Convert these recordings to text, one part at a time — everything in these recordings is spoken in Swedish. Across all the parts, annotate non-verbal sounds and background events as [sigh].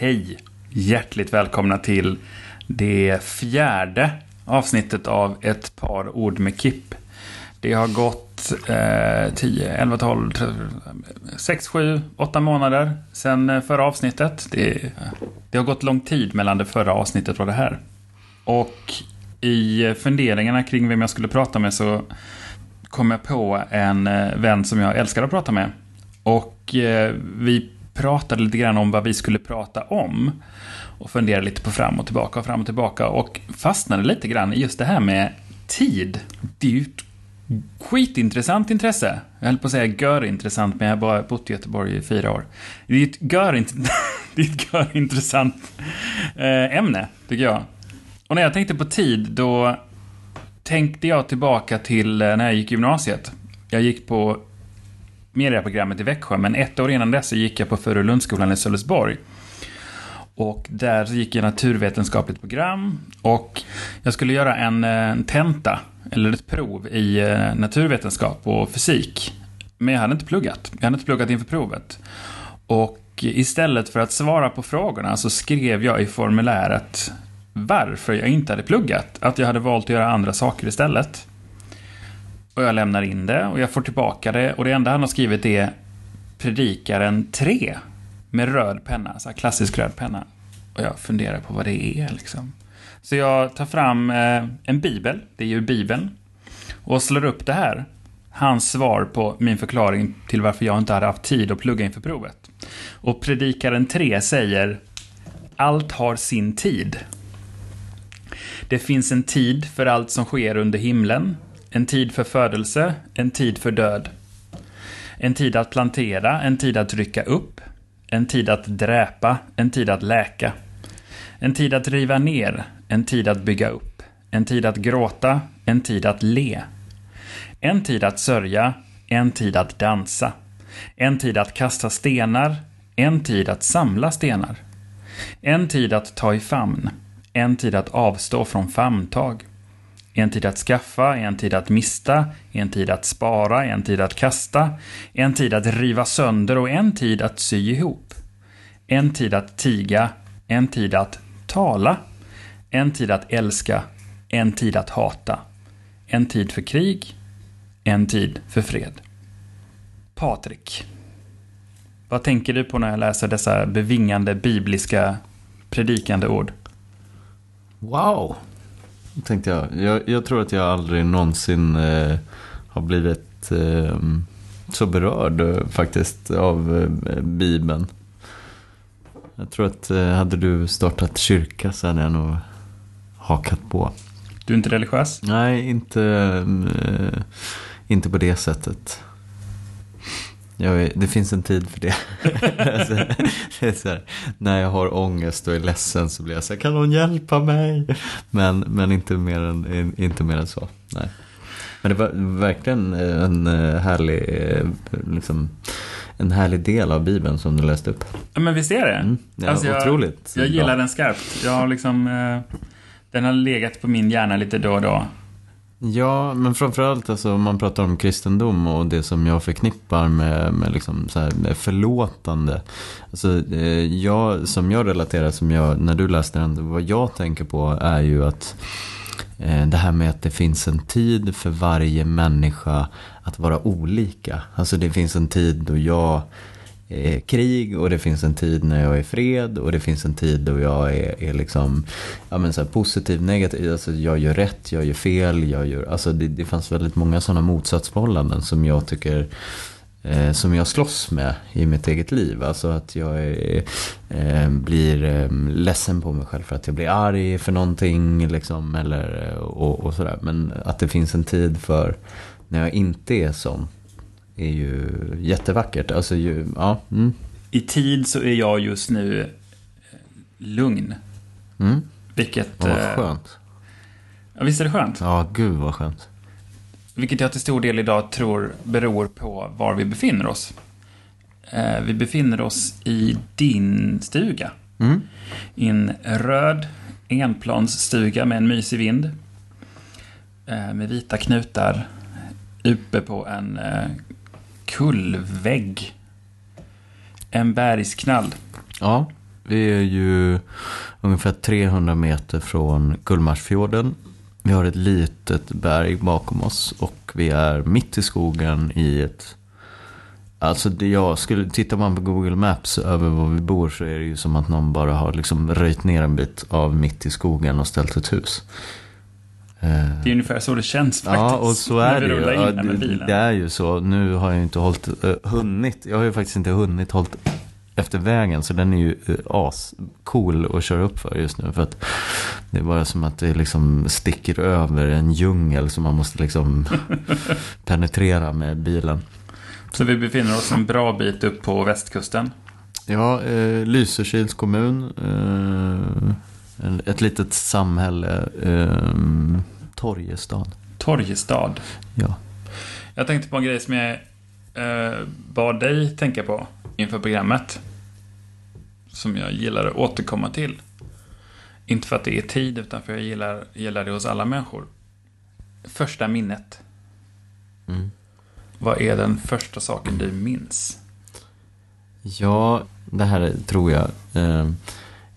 Hej! Hjärtligt välkomna till det fjärde avsnittet av Ett par ord med Kipp. Det har gått eh, 10, 11, 12, 6, 7, 8 månader sedan eh, förra avsnittet. Det, det har gått lång tid mellan det förra avsnittet och det här. Och i funderingarna kring vem jag skulle prata med så kom jag på en eh, vän som jag älskar att prata med. Och eh, vi pratade lite grann om vad vi skulle prata om. Och funderade lite på fram och tillbaka och fram och tillbaka. Och fastnade lite grann i just det här med tid. Det är ju ett skitintressant intresse. Jag höll på att säga görintressant, men jag har bara bott i Göteborg i fyra år. Det är ett görint [laughs] det är ett görintressant eh, ämne, tycker jag. Och när jag tänkte på tid, då tänkte jag tillbaka till eh, när jag gick gymnasiet. Jag gick på medieprogrammet i Växjö, men ett år innan dess så gick jag på Furulundsskolan i Sölvesborg. Och där gick jag naturvetenskapligt program och jag skulle göra en, eh, en tenta, eller ett prov i eh, naturvetenskap och fysik. Men jag hade inte pluggat. Jag hade inte pluggat inför provet. Och istället för att svara på frågorna så skrev jag i formuläret varför jag inte hade pluggat. Att jag hade valt att göra andra saker istället. Och jag lämnar in det och jag får tillbaka det och det enda han har skrivit är Predikaren 3 med röd penna, så här klassisk röd penna. Och jag funderar på vad det är liksom. Så jag tar fram eh, en bibel, det är ju bibeln, och slår upp det här. Hans svar på min förklaring till varför jag inte hade haft tid att plugga inför provet. Och Predikaren 3 säger Allt har sin tid. Det finns en tid för allt som sker under himlen, en tid för födelse, en tid för död. En tid att plantera, en tid att rycka upp, en tid att dräpa, en tid att läka. En tid att riva ner, en tid att bygga upp. En tid att gråta, en tid att le. En tid att sörja, en tid att dansa. En tid att kasta stenar, en tid att samla stenar. En tid att ta i famn, en tid att avstå från famntag. En tid att skaffa, en tid att mista, en tid att spara, en tid att kasta, en tid att riva sönder och en tid att sy ihop. En tid att tiga, en tid att tala, en tid att älska, en tid att hata. En tid för krig, en tid för fred. Patrik. Vad tänker du på när jag läser dessa bevingande bibliska predikande ord? Wow, tänkte jag. jag. Jag tror att jag aldrig någonsin eh, har blivit eh, så berörd eh, faktiskt av eh, Bibeln. Jag tror att eh, hade du startat kyrka så hade jag nog hakat på. Du är inte religiös? Nej, inte, eh, inte på det sättet. Jag, det finns en tid för det. [laughs] alltså, det här, när jag har ångest och är ledsen så blir jag så här, kan någon hjälpa mig? Men, men inte, mer än, inte mer än så. Nej. Men det var verkligen en härlig, liksom, en härlig del av Bibeln som du läste upp. Ja, men visst är det? Mm. Ja, alltså jag, otroligt. Jag gillar den skarpt. Jag har liksom, eh, den har legat på min hjärna lite då och då. Ja, men framförallt alltså, om man pratar om kristendom och det som jag förknippar med, med, liksom så här, med förlåtande. Alltså, eh, jag, som jag relaterar, som jag, när du läste den, vad jag tänker på är ju att eh, det här med att det finns en tid för varje människa att vara olika. Alltså det finns en tid då jag är krig och det finns en tid när jag är fred och det finns en tid då jag är, är liksom ja, men så positiv, negativ. Alltså jag gör rätt, jag gör fel. Jag gör, alltså det, det fanns väldigt många sådana motsatsförhållanden som jag tycker eh, som jag slåss med i mitt eget liv. Alltså att jag är, eh, blir eh, ledsen på mig själv för att jag blir arg för någonting. Liksom, eller, eh, och, och sådär. Men att det finns en tid för när jag inte är sån är ju jättevackert. Alltså, ju, ja, mm. I tid så är jag just nu eh, lugn. Mm. Vilket... Ja, vad eh, skönt. Ja, visst är det skönt? Ja, gud vad skönt. Vilket jag till stor del idag tror beror på var vi befinner oss. Eh, vi befinner oss i din stuga. Mm. I en röd enplansstuga med en mysig vind. Med vita knutar. Uppe på en kullvägg. En bergsknall. Ja, Vi är ju ungefär 300 meter från Gullmarsfjorden. Vi har ett litet berg bakom oss och vi är mitt i skogen i ett... Alltså det jag skulle, tittar man på Google Maps över var vi bor så är det ju som att någon bara har liksom röjt ner en bit av mitt i skogen och ställt ett hus. Det är ungefär så det känns faktiskt. Ja, och så är det ju. Ja, det, det är ju så. Nu har jag inte hållit, uh, hunnit. Jag har ju faktiskt inte hunnit hållit efter vägen. Så den är ju uh, as cool att köra upp för just nu. För att det är bara som att det liksom sticker över en djungel som man måste liksom [laughs] penetrera med bilen. Så vi befinner oss en bra bit upp på västkusten. Ja, eh, Lysekils kommun. Eh, ett litet samhälle. Eh, Torgestad. Torgestad. Ja. Jag tänkte på en grej som jag eh, bad dig tänka på inför programmet. Som jag gillar att återkomma till. Inte för att det är tid, utan för jag gillar, gillar det hos alla människor. Första minnet. Mm. Vad är den första saken du minns? Ja, det här är- tror jag eh,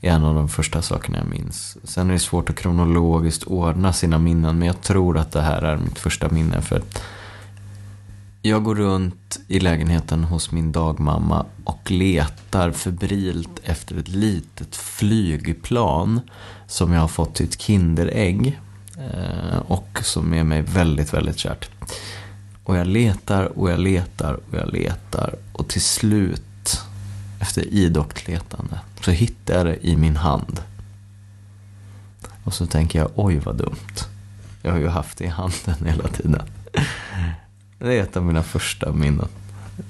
är en av de första sakerna jag minns. Sen är det svårt att kronologiskt ordna sina minnen, men jag tror att det här är mitt första minne. För jag går runt i lägenheten hos min dagmamma och letar febrilt efter ett litet flygplan som jag har fått till ett Kinderägg eh, och som är mig väldigt, väldigt kärt. Och jag letar och jag letar och jag letar och till slut, efter idogt letande, så hittar jag det i min hand. Och så tänker jag, oj vad dumt. Jag har ju haft det i handen hela tiden. Det är ett av mina första minnen.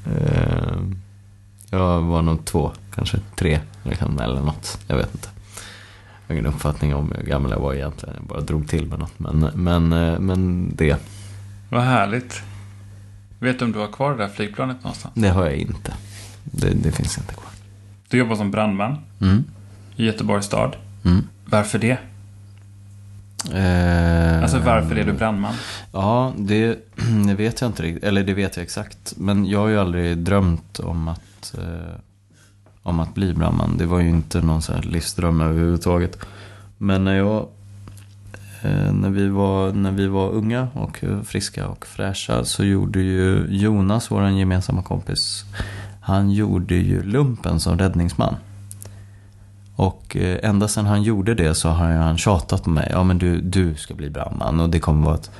Eh, Jag var nog två, kanske tre, eller något. Jag vet inte. Jag har ingen uppfattning om hur gammal jag var egentligen. Jag bara drog till med något. Men, men, eh, men det, Vad härligt. Vet du om du har kvar det där flygplanet någonstans? det har jag inte. Det, det finns inte kvar. Du jobbar som brandman Mm. i Göteborgs stad. Mm. Varför det? Eh, Alltså varför är du brandman? Ja, det, [clears throat] det vet jag inte riktigt. Eller det vet jag exakt. Men jag har ju aldrig drömt om att, eh, om att bli brandman. Det var ju inte någon så här livsdröm överhuvudtaget. Men när jag eh, när, vi var, när vi var unga och friska och fräscha så gjorde ju Jonas, vår gemensamma kompis, han gjorde ju lumpen som räddningsman. Och eh, ända sedan han gjorde det så har han tjatat på mig. Ja men du, du ska bli brandman och det kommer vara ett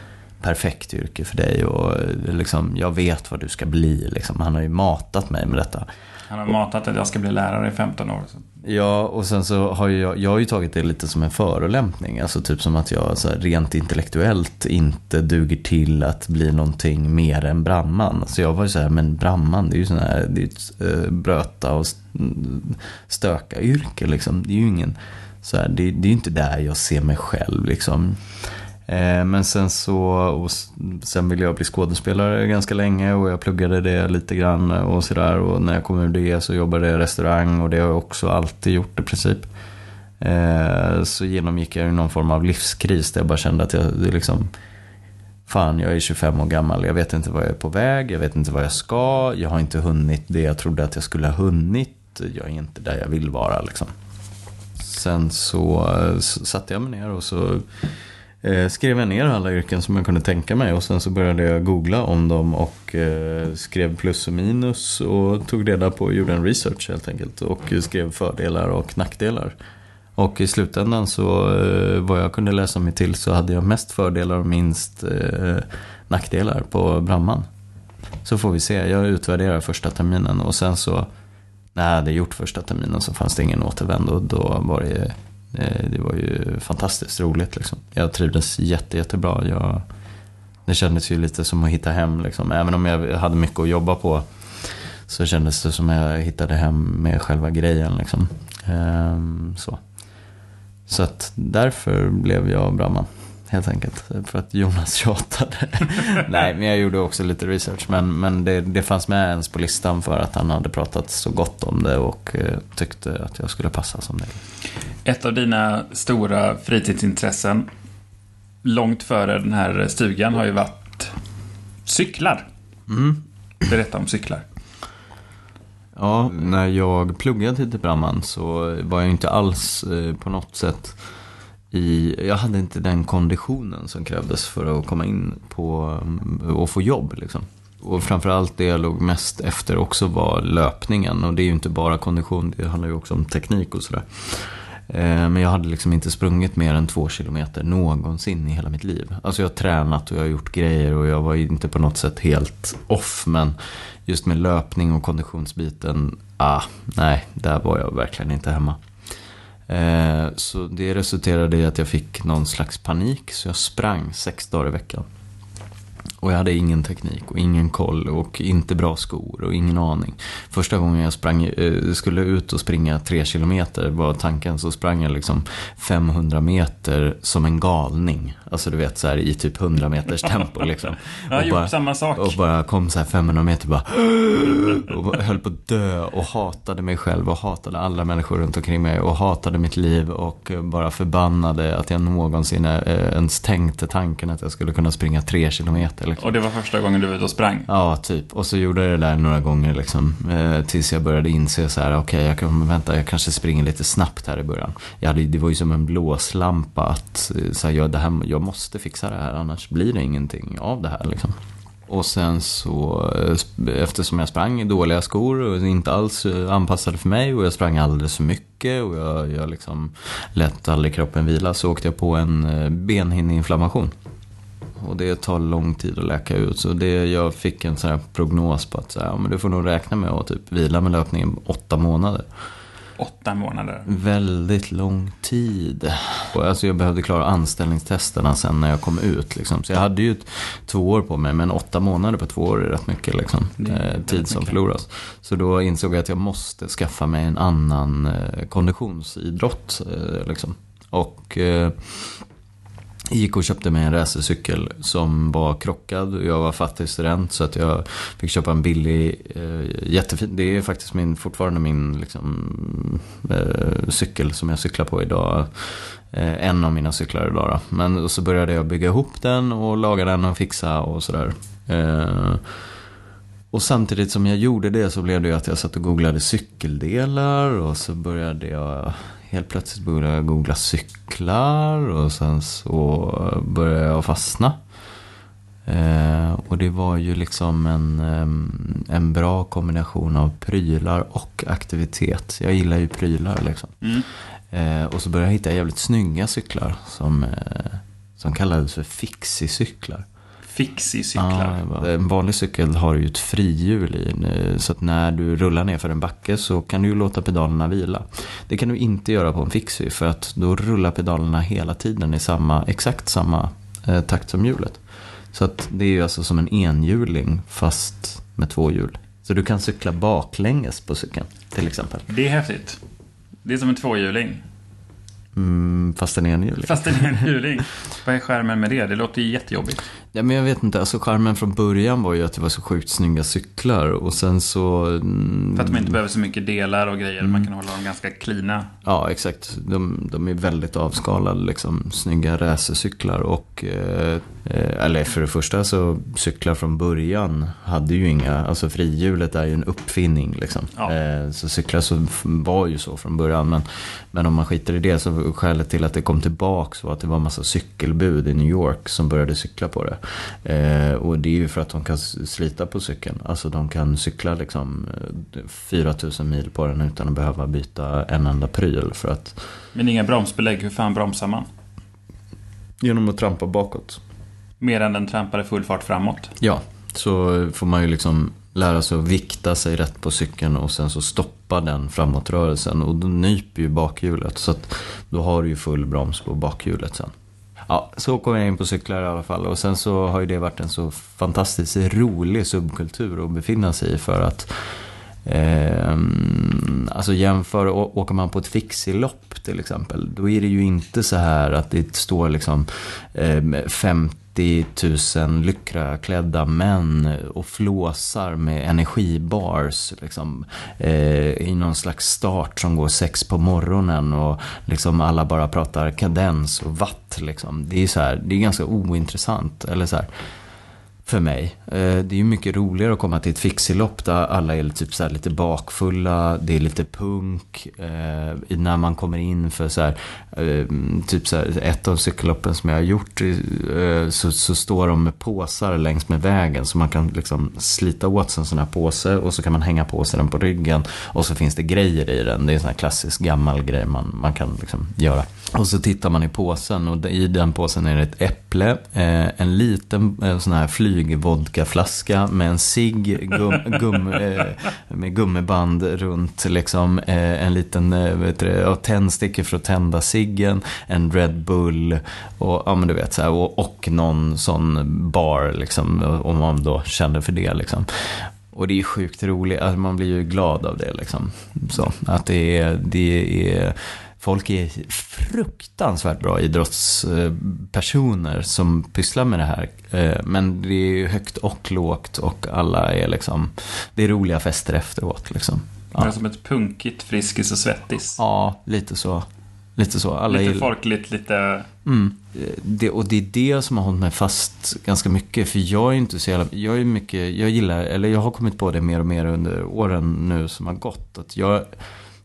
perfekt yrke för dig. Och eh, liksom, jag vet vad du ska bli. Liksom. Han har ju matat mig med detta. Han har matat att jag ska bli lärare i 15 år. Ja, och sen så har ju jag, jag har ju tagit det lite som en förolämpning. Alltså typ som att jag så här, rent intellektuellt inte duger till att bli någonting mer än brandman. Så jag var ju så här, men brandman det är ju sån här, det är ett äh, bröta och stöka yrke liksom. Det är ju ingen, så här, det, det är ju inte där jag ser mig själv liksom. Eh, men sen så, och sen ville jag bli skådespelare ganska länge och jag pluggade det lite grann och sådär. Och när jag kom ur det så jobbade jag i restaurang och det har jag också alltid gjort i princip. Eh, så genomgick jag någon form av livskris där jag bara kände att jag det liksom Fan, jag är 25 år gammal, jag vet inte vad jag är på väg, jag vet inte vad jag ska, jag har inte hunnit det jag trodde att jag skulle ha hunnit, jag är inte där jag vill vara liksom. Sen så eh, satte jag mig ner och så eh, skrev jag ner alla yrken som jag kunde tänka mig och sen så började jag googla om dem och eh, skrev plus och minus och tog reda på och gjorde en research helt enkelt och skrev fördelar och nackdelar. Och i slutändan så eh, vad jag kunde läsa mig till så hade jag mest fördelar och minst eh, nackdelar på brandman. Så får vi se, jag utvärderar första terminen och sen så när jag hade gjort första terminen så fanns det ingen återvändo. Då var det, Eh, det var ju fantastiskt roligt liksom. Jag trivdes jätte, jättebra. Jag, det kändes ju lite som att hitta hem liksom. Även om jag hade mycket att jobba på så kändes det som att jag hittade hem med själva grejen liksom. Ehm, så. så att därför blev jag brandman. Helt enkelt. För att Jonas [laughs] tjatade. Nej, men jag gjorde också lite research. Men, men det, det fanns med ens på listan för att han hade pratat så gott om det och eh, tyckte att jag skulle passa som det. Ett av dina stora fritidsintressen långt före den här stugan har ju varit cyklar. Mm. Berätta om cyklar. Ja, när jag pluggade till brandman så var jag inte alls eh, på något sätt i, jag hade inte den konditionen som krävdes för att komma in på mm, och få jobb. Liksom. Och framförallt det jag låg mest efter också var löpningen. Och det är ju inte bara kondition, det handlar ju också om teknik och sådär. Eh, men jag hade liksom inte sprungit mer än två kilometer någonsin i hela mitt liv. Alltså jag har tränat och jag har gjort grejer och jag var inte på något sätt helt off. Men just med löpning och konditionsbiten, ah, nej, där var jag verkligen inte hemma. Eh, så det resulterade i att jag fick någon slags panik. Så jag sprang sex dagar i veckan. Och jag hade ingen teknik och ingen koll och inte bra skor och ingen aning. Första gången jag sprang, eh, skulle ut och springa tre kilometer var tanken. Så sprang jag liksom 500 meter som en galning. Alltså du vet så här i typ 100 meters [laughs] tempo liksom. Jag har och gjort bara, samma sak. och bara kom så här 500 meter bara [gasps] och höll på att dö och hatade mig själv och hatade alla människor runt omkring mig och hatade mitt liv och bara förbannade att jag någonsin eh, ens tänkte tanken att jag skulle kunna springa tre kilometer. Liksom. Och det var första gången du var ute och sprang? Ja, typ. Och så gjorde jag det där några gånger liksom. Eh, tills jag började inse så här, okej, jag kan, vänta, jag kanske springer lite snabbt här i början. Jag hade, det var ju som en blåslampa att, eh, så här, jag, det här, jag måste fixa det här, annars blir det ingenting av det här liksom. Och sen så, eh, eftersom jag sprang i dåliga skor och inte alls eh, anpassade för mig och jag sprang alldeles för mycket och jag, jag liksom lät aldrig kroppen vila så åkte jag på en benhinneinflammation. Och det tar lång tid att läka ut. Så det, jag fick en sån här prognos på att så här, men du får nog räkna med att typ vila med löpningen åtta månader. Åtta månader. Väldigt lång tid. Och alltså jag behövde klara anställningstesterna sen när jag kom ut. Liksom. Så jag hade ju två år på mig, men åtta månader på två år är rätt mycket liksom, eh, tid som mycket. förloras. Så då insåg jag att jag måste skaffa mig en annan eh, konditionsidrott. Eh, liksom. Och eh, gick och köpte mig en racercykel som var krockad. Jag var fattig student så att jag fick köpa en billig, eh, jättefin. Det är faktiskt min, fortfarande min liksom, eh, cykel som jag cyklar på idag. Eh, en av mina cyklar idag då. Men så började jag bygga ihop den och laga den och fixa och sådär. Eh, och samtidigt som jag gjorde det så blev det ju att jag satt och googlade cykeldelar och så började jag helt plötsligt började jag googla cyklar och sen så började jag fastna. Eh, och det var ju liksom en, en bra kombination av prylar och aktivitet. Jag gillar ju prylar liksom. Mm. Eh, och så började jag hitta jävligt snygga cyklar som, eh, som kallades för fixie-cyklar. Fixie-cyklar. Ja, en vanlig cykel har ju ett frihjul i. Så att när du rullar ner för en backe så kan du ju låta pedalerna vila. Det kan du inte göra på en fixie för att då rullar pedalerna hela tiden i samma, exakt samma eh, takt som hjulet. Så att det är ju alltså som en enhjuling fast med två hjul. Så du kan cykla baklänges på cykeln till exempel. Det är häftigt. Det är som en tvåhjuling. Mm, fast en enhjuling. [laughs] Fast en enhjuling. Vad är skärmen med det? Det låter ju jättejobbigt. Ja, men jag vet inte. Alltså skärmen från början var ju att det var så sjukt snygga cyklar. Och sen så... Mm, För att de inte behöver så mycket delar och grejer. Mm. Man kan hålla dem ganska klina. Ja, exakt. De, de är väldigt avskalade, liksom. Snygga racercyklar. Och... Eh, eller för det första så cyklar från början hade ju inga, alltså frihjulet är ju en uppfinning liksom. Ja. Eh, så cyklar så var ju så från början. Men, men om man skiter i det så skälet till att det kom tillbaks var att det var en massa cykelbud i New York som började cykla på det. Eh, och det är ju för att de kan slita på cykeln. Alltså de kan cykla liksom 4000 mil på den utan att behöva byta en enda pryl. För att... Men inga bromsbelägg, hur fan bromsar man? Genom att trampa bakåt. Mer än den trampar i full fart framåt? Ja, så får man ju liksom lära sig att vikta sig rätt på cykeln och sen så stoppa den framåtrörelsen. Och då nyper ju bakhjulet. Så att då har du ju full broms på bakhjulet sen. Ja, så kom jag in på cyklar i alla fall. Och sen så har ju det varit en så fantastiskt rolig subkultur att befinna sig i. För att eh, alltså jämför, åker man på ett fixilopp till exempel. Då är det ju inte så här att det står liksom eh, 50 30 000 lyckraklädda män och flåsar med energibars liksom, eh, i någon slags start som går sex på morgonen och liksom alla bara pratar kadens och watt. Liksom. Det är så här, det är ganska ointressant. Eller så här, för mig. Eh, det är ju mycket roligare att komma till ett fixilopp där alla är typ så lite bakfulla, det är lite punk. Eh, när man kommer in för så här, eh, typ så här, ett av cykelloppen som jag har gjort eh, så, så står de med påsar längs med vägen så man kan liksom slita åt sig en sån här påse och så kan man hänga på sig den på ryggen och så finns det grejer i den. Det är en sån här klassisk gammal grej man, man kan liksom göra. Och så tittar man i påsen och i den påsen är det ett äpple, eh, en liten en sån här flygvodkaflaska med en cigg gum, gum, [laughs] eh, med gummiband runt, liksom, eh, en liten eh, vet du, tändstickor för att tända ciggen, en Red Bull och, ja, men du vet, så här, och, och någon sån bar, liksom, om man då kände för det. Liksom. Och det är sjukt roligt, alltså man blir ju glad av det. Liksom. Så, att det är, det är folk är fruktansvärt bra idrottspersoner som pysslar med det här. Eh, men det är högt och lågt och alla är liksom, det är roliga fester efteråt. Liksom. Ja. Det är som ett punkigt Friskis och Svettis. Ja, lite så. Lite så. Alla lite är... folkligt, lite... Mm. Det, och det är det som har hållit mig fast ganska mycket. För jag är inte så jävla... Jag är mycket... Jag gillar... Eller jag har kommit på det mer och mer under åren nu som har gått. Att jag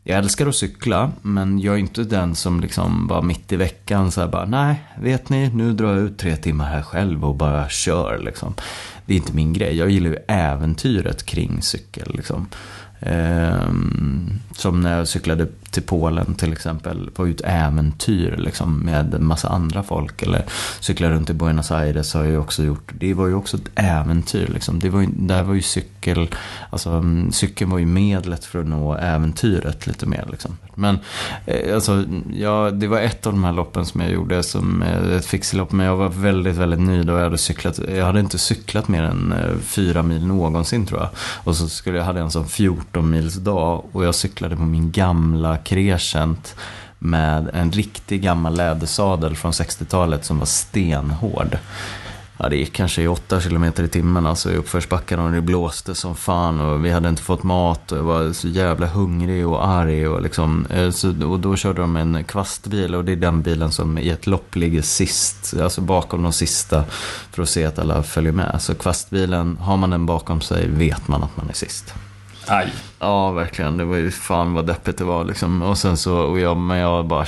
jag älskar att cykla, men jag är inte den som liksom bara mitt i veckan så här bara, nej, vet ni, nu drar jag ut tre timmar här själv och bara kör liksom. Det är inte min grej. Jag gillar ju äventyret kring cykel liksom. Ehm, som när jag cyklade till Polen till exempel. Var ju ett äventyr liksom, med en massa andra folk. Eller cykla runt i Buenos Aires har jag ju också gjort. Det var ju också ett äventyr. Liksom. Det var ju, där var ju cykel, alltså mm, cykeln var ju medlet för att nå äventyret lite mer. Liksom. Men eh, alltså, ja, det var ett av de här loppen som jag gjorde som eh, ett fixelopp. Men jag var väldigt, väldigt nöjd och jag hade cyklat. Jag hade inte cyklat mer än eh, fyra mil någonsin tror jag. Och så skulle jag hade en sån 14 mils dag och jag cyklade på min gamla Crescent med en riktig gammal lädersadel från 60-talet som var stenhård. Ja, det gick kanske i 8 km i timmen alltså i uppförsbackarna och det blåste som fan och vi hade inte fått mat och jag var så jävla hungrig och arg och liksom. Eh, så, och då körde de en kvastbil och det är den bilen som i ett lopp ligger sist, alltså bakom de sista för att se att alla följer med. Så kvastbilen, har man den bakom sig vet man att man är sist. Aj. Ja, verkligen. Det var ju fan vad deppigt det var liksom. Och sen så, och jag, men jag bara,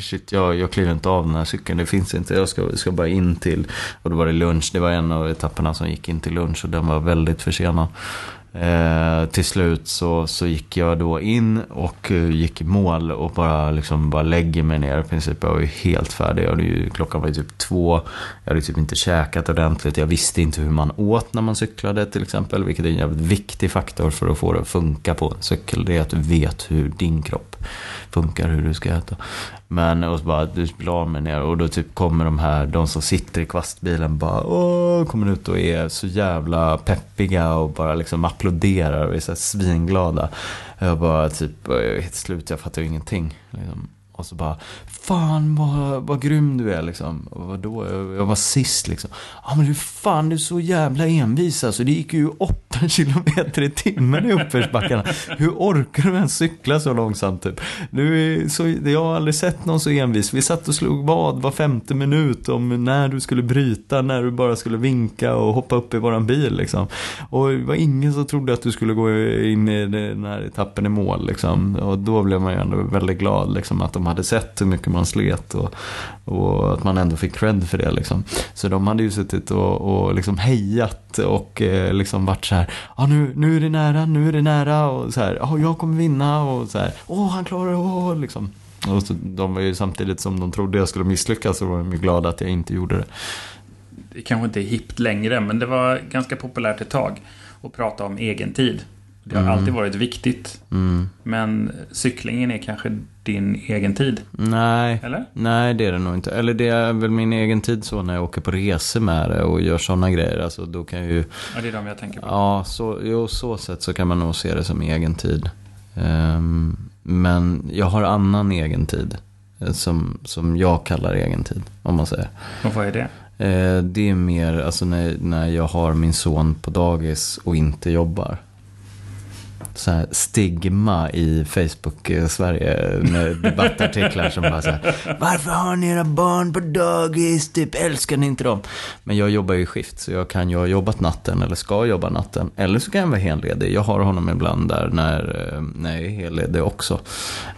shit, jag, jag kliver inte av den här cykeln. Det finns inte. Jag ska, ska bara in till, och då var det lunch. Det var en av etapperna som gick in till lunch och den var väldigt försenad. Eh, till slut så, så gick jag då in och uh, gick i mål och bara, liksom, bara lägger mig ner i princip. Jag var ju helt färdig. Jag ju, klockan var ju typ två. Jag hade typ inte käkat ordentligt. Jag visste inte hur man åt när man cyklade till exempel. Vilket är en jävligt viktig faktor för att få det att funka på en cykel. Det är att du vet hur din kropp funkar, hur du ska äta. Men och så bara, du la mig ner och då typ kommer de här, de som sitter i kvastbilen bara åh, kommer ut och är så jävla peppiga och bara liksom applåderar och är så här svinglada. Jag bara typ, helt slut, jag fattar ju ingenting. Liksom. Och så bara, fan vad, vad grym du är liksom. Och vadå? Jag var sist liksom. Ja men du fan du är så jävla envis alltså. Det gick ju åtta [laughs] kilometer i timmen i uppförsbackarna. Hur orkar du ens cykla så långsamt typ? Du är så, jag har aldrig sett någon så envis. Vi satt och slog vad var femte minut om när du skulle bryta, när du bara skulle vinka och hoppa upp i våran bil liksom. Och det var ingen som trodde att du skulle gå in i den här etappen i mål liksom. Och då blev man ju ändå väldigt glad liksom att de hade sett hur mycket man slet och, och att man ändå fick cred för det. Liksom. Så de hade ju suttit och, och liksom hejat och eh, liksom varit så här, ah, nu, nu är det nära, nu är det nära och så här, ah, jag kommer vinna och så här, åh han klarar det, åh, liksom. Och så, de var ju samtidigt som de trodde jag skulle misslyckas så var de ju glada att jag inte gjorde det. Det kanske inte är hippt längre, men det var ganska populärt ett tag att prata om egen tid. Det har mm. alltid varit viktigt. Mm. Men cyklingen är kanske din egen tid? Nej, Eller? nej det är det nog inte. Eller det är väl min egen tid så när jag åker på resor med det och gör sådana grejer. Alltså, då kan jag ju... Ja, det är de jag tänker på. Ja, så, jo, så sätt så kan man nog se det som egen tid. Um, men jag har annan egen tid. Eh, som, som jag kallar egen tid, om man säger. Och vad är det? Uh, det är mer alltså när, när jag har min son på dagis och inte jobbar. Så här stigma i Facebook-Sverige med [laughs] debattartiklar som bara så här, Varför har ni era barn på dagis? Typ, älskar ni inte dem? Men jag jobbar ju i skift, så jag kan ju ha jobbat natten eller ska jobba natten. Eller så kan jag vara heledig. Jag har honom ibland där när, eh, när jag är heledig också.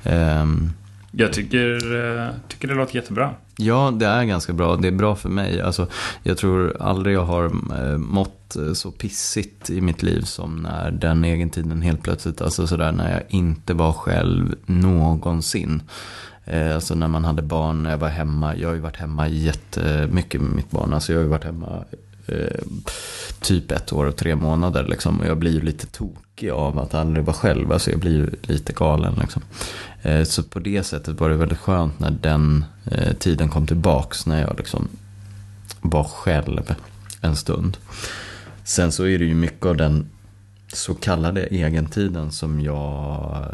Um, jag tycker, eh, tycker det låter jättebra. Ja, det är ganska bra. Det är bra för mig. Alltså, jag tror aldrig jag har eh, mått eh, så pissigt i mitt liv som när den egentiden helt plötsligt, alltså sådär när jag inte var själv någonsin. Alltså när man hade barn, när jag var hemma. Jag har ju varit hemma jättemycket med mitt barn. Alltså jag har ju varit hemma eh, typ ett år och tre månader. Liksom. Och jag blir ju lite tokig av att aldrig vara själv. Alltså jag blir ju lite galen. Liksom. Eh, så på det sättet var det väldigt skönt när den eh, tiden kom tillbaks. När jag liksom var själv en stund. Sen så är det ju mycket av den så kallade egentiden som jag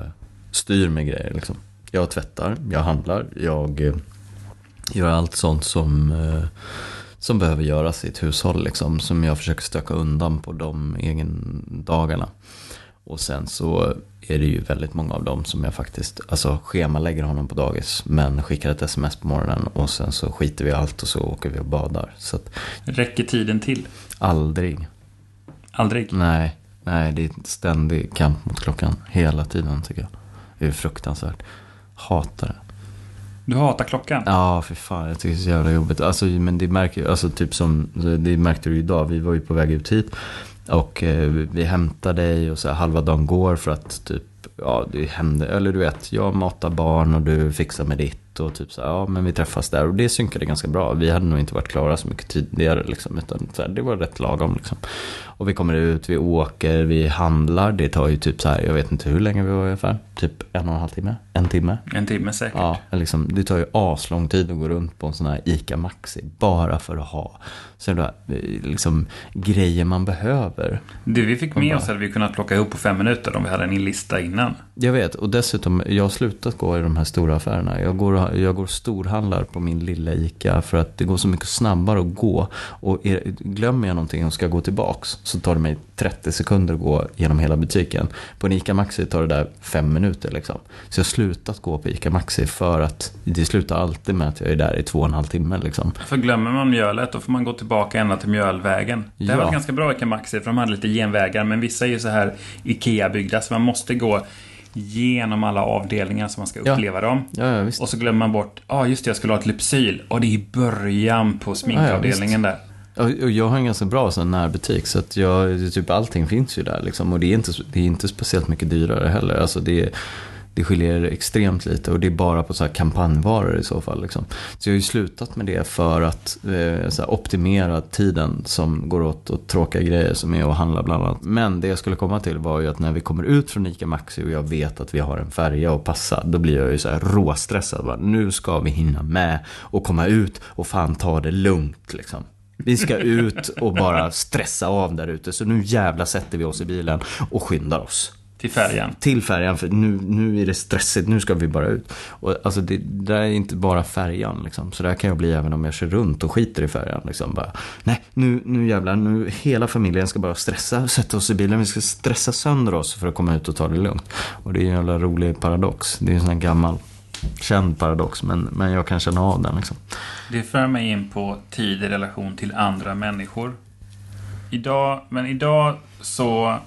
styr med grejer. Liksom. Jag tvättar, jag handlar, jag eh, gör allt sånt som, eh, som behöver göras i ett hushåll. Liksom, som jag försöker stöka undan på de egen dagarna. Och sen så är det ju väldigt många av dem som jag faktiskt, alltså schemalägger honom på dagis. Men skickar ett sms på morgonen och sen så skiter vi allt och så åker vi och badar. Så att, Räcker tiden till? Aldrig. Aldrig? Nej, nej det är en ständig kamp mot klockan hela tiden tycker jag. Det är fruktansvärt. Hatar det. Du hatar klockan? Ja, för fan. Jag tycker det är så jävla jobbigt. Alltså, men det märker alltså typ som, det märkte du idag. Vi var ju på väg ut hit. Och eh, vi hämtar dig och så här, halva dagen går för att typ, ja det händer, eller du vet, jag matar barn och du fixar med ditt och typ så här, ja men vi träffas där. Och det synkade ganska bra. Vi hade nog inte varit klara så mycket tidigare liksom, utan så här, det var rätt lagom liksom. Och vi kommer ut, vi åker, vi handlar. Det tar ju typ så här, jag vet inte hur länge vi var ungefär. Typ en och en halv timme, en timme. En timme säkert. Ja, liksom, det tar ju aslång tid att gå runt på en sån här ICA Maxi. Bara för att ha så där, liksom, grejer man behöver. Det vi fick med bara... oss hade vi kunnat plocka ihop på fem minuter om vi hade en lista innan. Jag vet, och dessutom, jag har slutat gå i de här stora affärerna. Jag går, jag går storhandlar på min lilla ICA för att det går så mycket snabbare att gå. Och är, glömmer jag någonting och ska gå tillbaks så tar det mig 30 sekunder att gå genom hela butiken. På en ICA Maxi tar det där fem minuter liksom. Så jag har slutat gå på ICA Maxi för att det slutar alltid med att jag är där i två och en halv timme liksom. För glömmer man mjölet då får man gå tillbaka ända till mjölvägen. Det ja. var ganska bra ICA Maxi för de hade lite genvägar men vissa är ju så här IKEA-byggda så man måste gå genom alla avdelningar så man ska uppleva ja. dem. Ja, och så glömmer man bort, ja ah, just det, jag skulle ha ett Lypsyl. Och det är i början på sminkavdelningen där. Och jag har en ganska bra sån närbutik så att jag, typ allting finns ju där liksom. Och det är inte, det är inte speciellt mycket dyrare heller. Alltså det, det skiljer extremt lite och det är bara på så här kampanjvaror i så fall. Liksom. Så jag har ju slutat med det för att eh, så optimera tiden som går åt och tråkiga grejer som är att handla bland annat. Men det jag skulle komma till var ju att när vi kommer ut från ICA Maxi och jag vet att vi har en färja att passa. Då blir jag ju så här råstressad. Bara, nu ska vi hinna med och komma ut och fan ta det lugnt liksom. Vi ska ut och bara stressa av där ute. Så nu jävla sätter vi oss i bilen och skyndar oss. Till färjan? Till färjan, för nu, nu är det stressigt. Nu ska vi bara ut. Och alltså det, det är inte bara färjan liksom. Så där kan jag bli även om jag kör runt och skiter i färjan. Liksom. Bara, nej, nu, nu jävlar. Nu hela familjen ska bara stressa, sätta oss i bilen. Vi ska stressa sönder oss för att komma ut och ta det lugnt. Och det är en jävla rolig paradox. Det är en sån här gammal känd paradox, men, men jag kan känna av den. Liksom. Det för mig in på tid i relation till andra människor. Idag, men idag så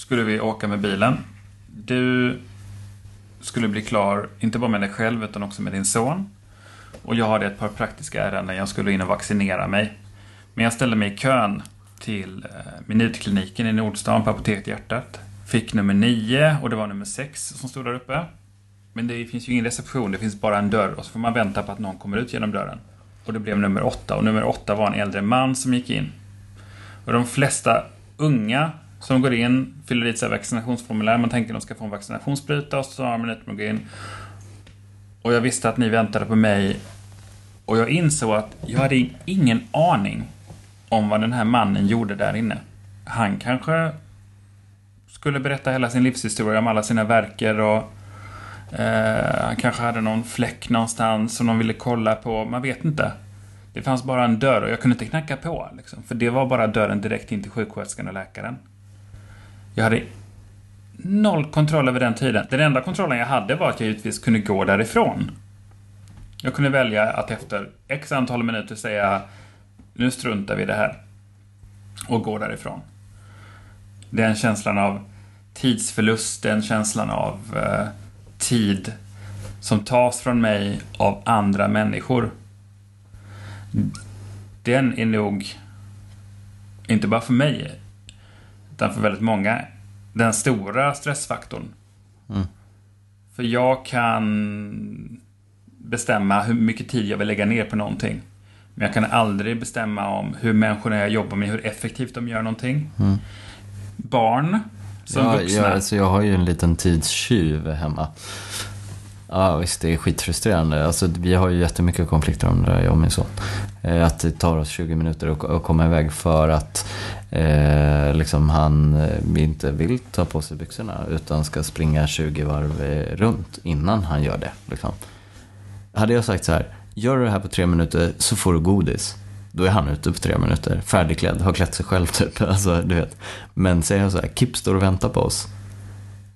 skulle vi åka med bilen. Du skulle bli klar, inte bara med dig själv utan också med din son. Och jag hade ett par praktiska ärenden. Jag skulle in och vaccinera mig. Men jag ställde mig i kön till eh, Minutkliniken i Nordstan på Apoteket Hjärtat. Fick nummer 9 och det var nummer 6 som stod där uppe. Men det finns ju ingen reception, det finns bara en dörr och så får man vänta på att någon kommer ut genom dörren. Och det blev nummer åtta och nummer åtta var en äldre man som gick in. Och de flesta unga så de går in, fyller i ett vaccinationsformulär, man tänker att de ska få en vaccinationsspruta och så har man minuter med in. Och jag visste att ni väntade på mig och jag insåg att jag hade ingen aning om vad den här mannen gjorde där inne. Han kanske skulle berätta hela sin livshistoria om alla sina verker och Eh, han kanske hade någon fläck någonstans som de ville kolla på. Man vet inte. Det fanns bara en dörr och jag kunde inte knacka på. Liksom, för det var bara dörren direkt in till sjuksköterskan och läkaren. Jag hade noll kontroll över den tiden. Den enda kontrollen jag hade var att jag givetvis kunde gå därifrån. Jag kunde välja att efter x antal minuter säga nu struntar vi i det här. Och gå därifrån. Den känslan av tidsförlust, den känslan av eh, tid som tas från mig av andra människor. Den är nog, inte bara för mig, utan för väldigt många, den stora stressfaktorn. Mm. För jag kan bestämma hur mycket tid jag vill lägga ner på någonting. Men jag kan aldrig bestämma om hur människorna jag jobbar med, hur effektivt de gör någonting. Mm. Barn, som Ja, vuxna. jag, alltså jag har ju en liten tidstjuv hemma. Ja visst, det är skitfrustrerande. Alltså, vi har ju jättemycket konflikter om det där, jag och min son. Eh, att det tar oss 20 minuter att, komma iväg för att eh, liksom han eh, inte vill ta på sig byxorna utan ska springa 20 varv eh, runt innan han gör det. Liksom. Hade jag sagt så här, gör du det här på tre minuter så får du godis. Då är han ute på tre minuter, färdigklädd, har klätt sig själv typ. [laughs] Alltså, du vet. Men säger jag så här, Kip står och väntar på oss.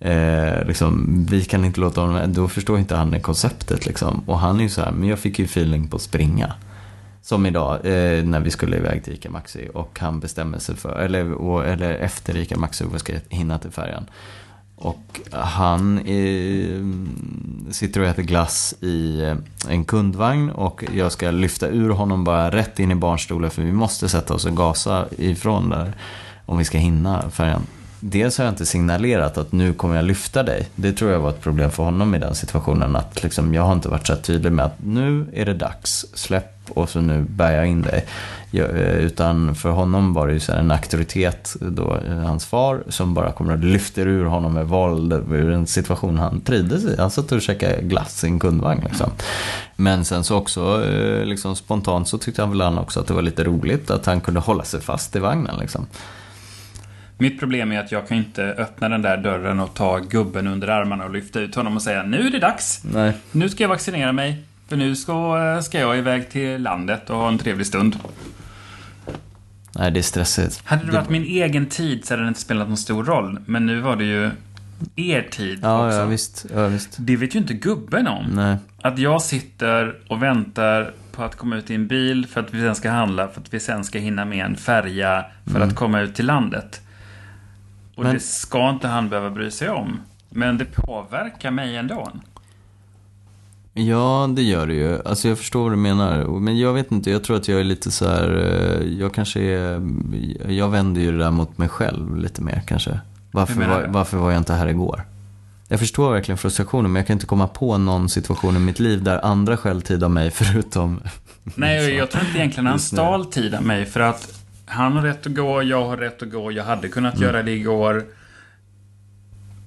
Eh, liksom, vi kan inte låta honom, då förstår inte han konceptet liksom. Och han är ju så här, men jag fick ju feeling på att springa. Som idag eh, när vi skulle iväg till ICA Maxi och han bestämmer sig för, eller, och, eller efter ICA Maxi och ska ska hinna till färjan. Och han eh, sitter och äter glass i eh, en kundvagn och jag ska lyfta ur honom bara rätt in i barnstolen för vi måste sätta oss och gasa ifrån där om vi ska hinna färjan. Dels har jag inte signalerat att nu kommer jag lyfta dig. Det tror jag var ett problem för honom i den situationen. Att liksom, jag har inte varit så här tydlig med att nu är det dags, släpp och så nu bär jag in dig. Jag, eh, utan för honom var det ju så en auktoritet, då, eh, hans far, som bara kommer och lyfter ur honom med våld ur en situation han trivdes i. Han satt och käkade glass i en kundvagn. Liksom. Men sen så också eh, liksom, spontant så tyckte han väl han också att det var lite roligt att han kunde hålla sig fast i vagnen. Liksom. Mitt problem är att jag kan inte öppna den där dörren och ta gubben under armarna och lyfta ut honom och säga nu är det dags. Nej. Nu ska jag vaccinera mig. För nu ska, ska jag iväg till landet och ha en trevlig stund. Nej, det är stressigt. Hade det varit min egen tid så hade det inte spelat någon stor roll. Men nu var det ju er tid Ja, också. ja visst. Ja, visst. Det vet ju inte gubben om. Nej. Att jag sitter och väntar på att komma ut i en bil för att vi sen ska handla, för att vi sen ska hinna med en färja för att komma ut till landet. Och Men- det ska inte han behöva bry sig om. Men det påverkar mig ändå. Ja, det gör det ju. Alltså jag förstår vad du menar. Men jag vet inte, jag tror att jag är lite så här, eh, jag kanske är, jag vänder ju det där mot mig själv lite mer kanske. Varför var, varför var jag inte här igår? Jag förstår verkligen frustrationen, men jag kan inte komma på någon situation i mitt liv där andra skäl tid av mig [laughs] förutom... Nej, jag tror inte egentligen han stal tid av mig för att han har rätt att gå, jag har rätt att gå, jag hade kunnat göra det igår.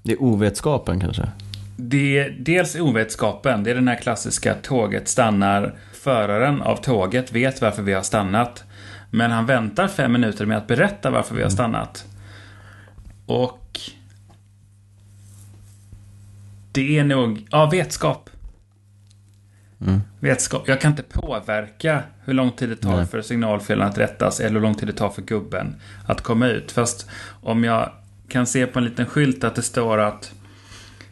Det är ovetskapen kanske. Det är dels ovetskapen, det är den här klassiska tåget stannar. Föraren av tåget vet varför vi har stannat. Men han väntar fem minuter med att berätta varför vi har stannat. Och... Det är nog, ja, vetskap. Mm. Vetskap. Jag kan inte påverka hur lång tid det tar Nej. för signalfelen att rättas eller hur lång tid det tar för gubben att komma ut. Fast om jag kan se på en liten skylt att det står att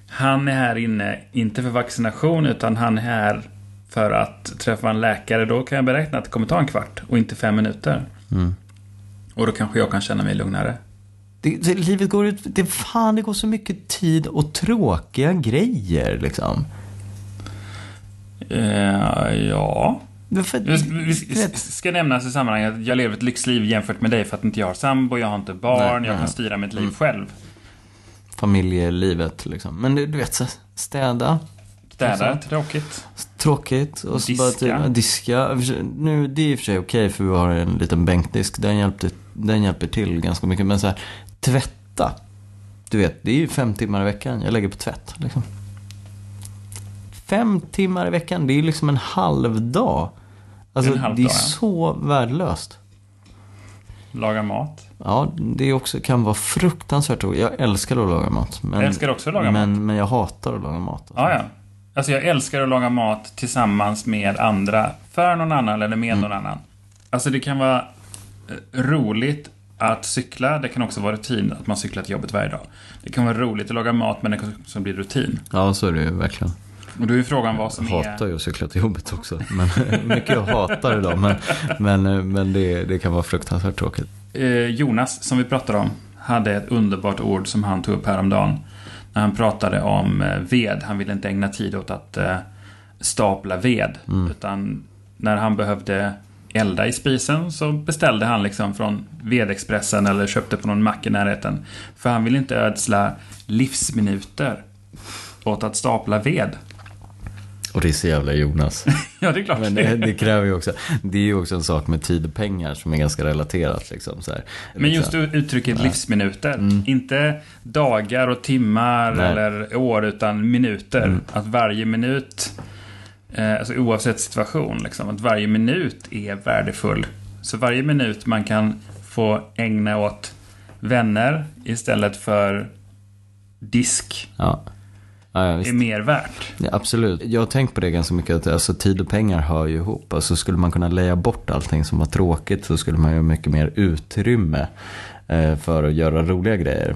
han är här inne, inte för vaccination, utan han är här för att träffa en läkare. Då kan jag beräkna att det kommer ta en kvart och inte fem minuter. Mm. Och då kanske jag kan känna mig lugnare. Det, det, livet går ut, det, fan det går så mycket tid och tråkiga grejer liksom. Eh, ja. Varför, vet- ska nämnas i sammanhanget att jag lever ett lyxliv jämfört med dig för att inte jag har sambo, jag har inte barn, Nej, jag kan styra mitt liv Mm. själv. familjelivet liksom. Men du, du vet, så, städa, Städa, tråkigt. tråkigt. Och så Diska. bara typ, diska. Nu, det är i och för sig okej för vi har en liten bänkdisk. Den hjälper, den hjälper till ganska mycket. Men så här, tvätta. Du vet, det är ju fem timmar i veckan jag lägger på tvätt. Liksom. Fem timmar i veckan, det är liksom en halv dag. Alltså, En halv det är dag, ja. så värdelöst. Laga mat. Ja, det också, kan vara fruktansvärt roligt. Jag älskar att laga mat. Men, Jag älskar också att laga men, mat. Men jag hatar att laga mat. Ja, ja. Alltså jag älskar att laga mat tillsammans med andra. För någon annan eller med Mm. någon annan. Alltså det kan vara eh, roligt Att cykla, det kan också vara rutin att man cyklar till jobbet varje dag. Det kan vara roligt att laga mat, men det kan också bli rutin. Ja, så är det ju verkligen. Och då är frågan vad som jag hatar ju att cykla till jobbet också. Men, [laughs] mycket jag hatar idag, men, men, men det, det kan vara fruktansvärt tråkigt. Eh, Jonas, som vi pratade om, hade ett underbart ord som han tog upp häromdagen. När han pratade om eh, ved. Han ville inte ägna tid åt att eh, stapla ved. Mm. Utan när han behövde elda i spisen så beställde han liksom från Vedexpressen eller köpte på någon mack i närheten. För han vill inte ödsla livsminuter åt att stapla ved. Och det är så jävla Jonas. [laughs] ja, det är klart. Men det, det, kräver ju också, det är ju också en sak med tid och pengar som är ganska relaterat. Liksom, så här. Men just uttrycket Nej. livsminuter. Mm. Inte dagar och timmar Nej. eller år, utan minuter. Mm. Att varje minut, eh, alltså oavsett situation, liksom, att varje minut är värdefull. Så varje minut man kan få ägna åt vänner istället för disk. Ja ja, är mer värt. Ja, absolut. Jag har tänkt på det ganska mycket. Att alltså, tid och pengar hör ju ihop. Alltså, skulle man kunna leja bort allting som var tråkigt så skulle man ju ha mycket mer utrymme eh, för att göra roliga grejer.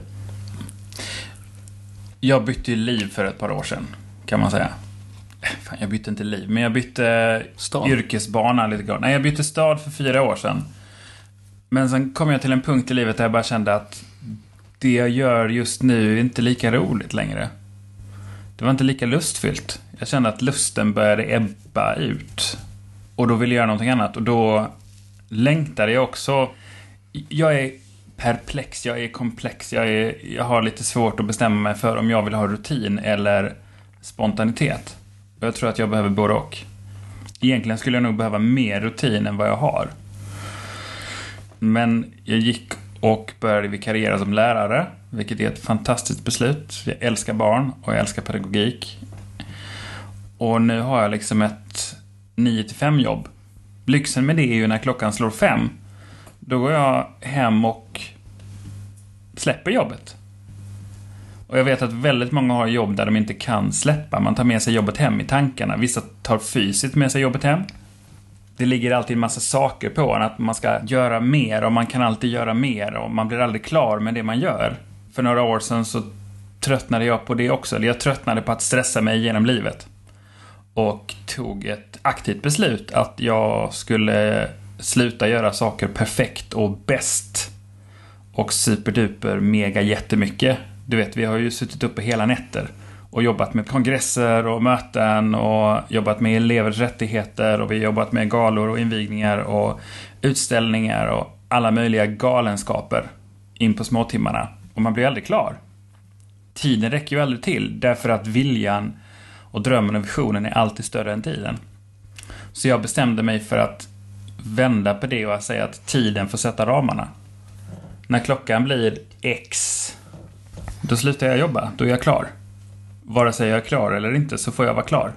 Jag bytte ju liv för ett par år sedan, kan man säga. Eh, fan, jag bytte inte liv, men jag bytte stad. yrkesbana lite grann. Nej, jag bytte stad för fyra år sedan. Men sen kom jag till en punkt i livet där jag bara kände att det jag gör just nu är inte lika roligt längre. Det var inte lika lustfyllt. Jag kände att lusten började ebba ut. Och då ville jag göra någonting annat. Och då längtade jag också. Jag är perplex, jag är komplex. Jag, är, jag har lite svårt att bestämma mig för om jag vill ha rutin eller spontanitet. Och jag tror att jag behöver både och. Egentligen skulle jag nog behöva mer rutin än vad jag har. Men jag gick och började vikariera som lärare, vilket är ett fantastiskt beslut. Jag älskar barn och jag älskar pedagogik. Och nu har jag liksom ett 9 5 jobb. Lyxen med det är ju när klockan slår fem. Då går jag hem och släpper jobbet. Och jag vet att väldigt många har jobb där de inte kan släppa. Man tar med sig jobbet hem i tankarna. Vissa tar fysiskt med sig jobbet hem det ligger alltid en massa saker på en. Att man ska göra mer och man kan alltid göra mer och man blir aldrig klar med det man gör. För några år sedan så tröttnade jag på det också. eller Jag tröttnade på att stressa mig genom livet. Och tog ett aktivt beslut att jag skulle sluta göra saker perfekt och bäst. Och superduper mega jättemycket. Du vet, vi har ju suttit uppe hela nätter och jobbat med kongresser och möten och jobbat med elevers rättigheter och vi har jobbat med galor och invigningar och utställningar och alla möjliga galenskaper in på småtimmarna. Och man blir aldrig klar. Tiden räcker ju aldrig till därför att viljan och drömmen och visionen är alltid större än tiden. Så jag bestämde mig för att vända på det och säga att tiden får sätta ramarna. När klockan blir X, då slutar jag jobba. Då är jag klar vare sig jag är klar eller inte så får jag vara klar.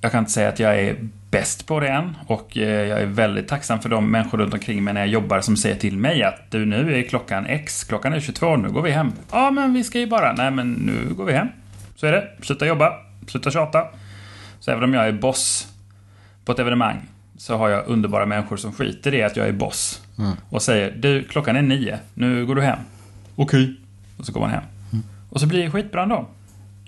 Jag kan inte säga att jag är bäst på det än och eh, jag är väldigt tacksam för de människor runt omkring mig när jag jobbar som säger till mig att du nu är klockan X, klockan är 22, nu går vi hem. Ja, men vi ska ju bara, nej men nu går vi hem. Så är det, sluta jobba, sluta tjata. Så även om jag är boss på ett evenemang så har jag underbara människor som skiter i att jag är boss. Mm. Och säger du, klockan är nio, nu går du hem. Okej. Okay. Och så går man hem. Mm. Och så blir det skitbra ändå.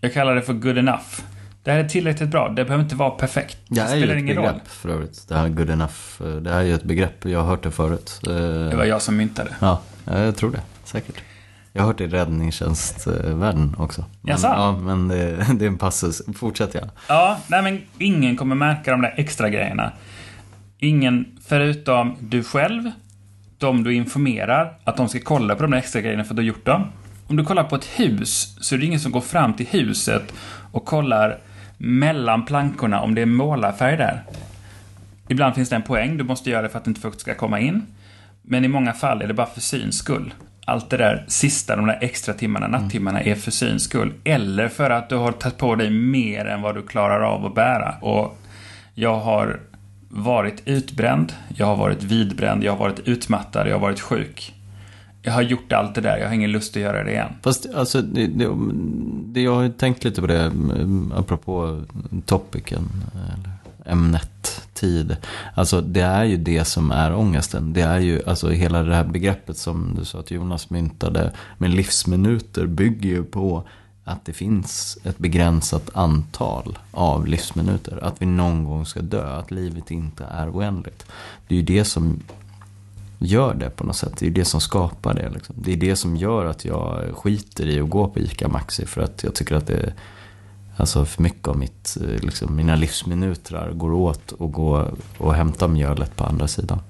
Jag kallar det för good enough. Det här är tillräckligt bra. Det behöver inte vara perfekt. Det, det är ju ett begrepp roll. för övrigt. Det här good enough. Det här är ju ett begrepp. Jag har hört det förut. Det var jag som myntade. Ja, jag tror det. Säkert. Jag har hört det i räddningstjänstvärlden också. Men, Jaså? Ja, men det, [laughs] det, är en passus. Fortsätt ja. Ja, nej men ingen kommer märka de där extra grejerna. Ingen förutom du själv, de du informerar, att de ska kolla på de där extra grejerna för att du har gjort dem. Om du kollar på ett hus så är det ingen som går fram till huset och kollar mellan plankorna om det är målarfärg där. Ibland finns det en poäng, du måste göra det för att inte fukt ska komma in. Men i många fall är det bara för syns skull. Allt det där sista, de där extra timmarna, mm. nattimmarna, är för syns skull. Eller för att du har tagit på dig mer än vad du klarar av att bära. Och jag har varit utbränd, jag har varit vidbränd, jag har varit utmattad, jag har varit sjuk jag har gjort allt det där, jag har ingen lust att göra det igen. Fast alltså, det, det, det jag har tänkt lite på det, apropå topicen, eller ämnet tid. Alltså det är ju det som är ångesten. Det är ju, alltså hela det här begreppet som du sa att Jonas myntade med livsminuter bygger ju på att det finns ett begränsat antal av livsminuter. Att vi någon gång ska dö, att livet inte är oändligt. Det är ju det som gör det på något sätt. Det är det som skapar det. Liksom. Det är det som gör att jag skiter i att gå på ICA Maxi. För att jag tycker att det är alltså för mycket av mitt, eh, liksom, mina livsminuter går åt och gå och hämta mjölet på andra sidan.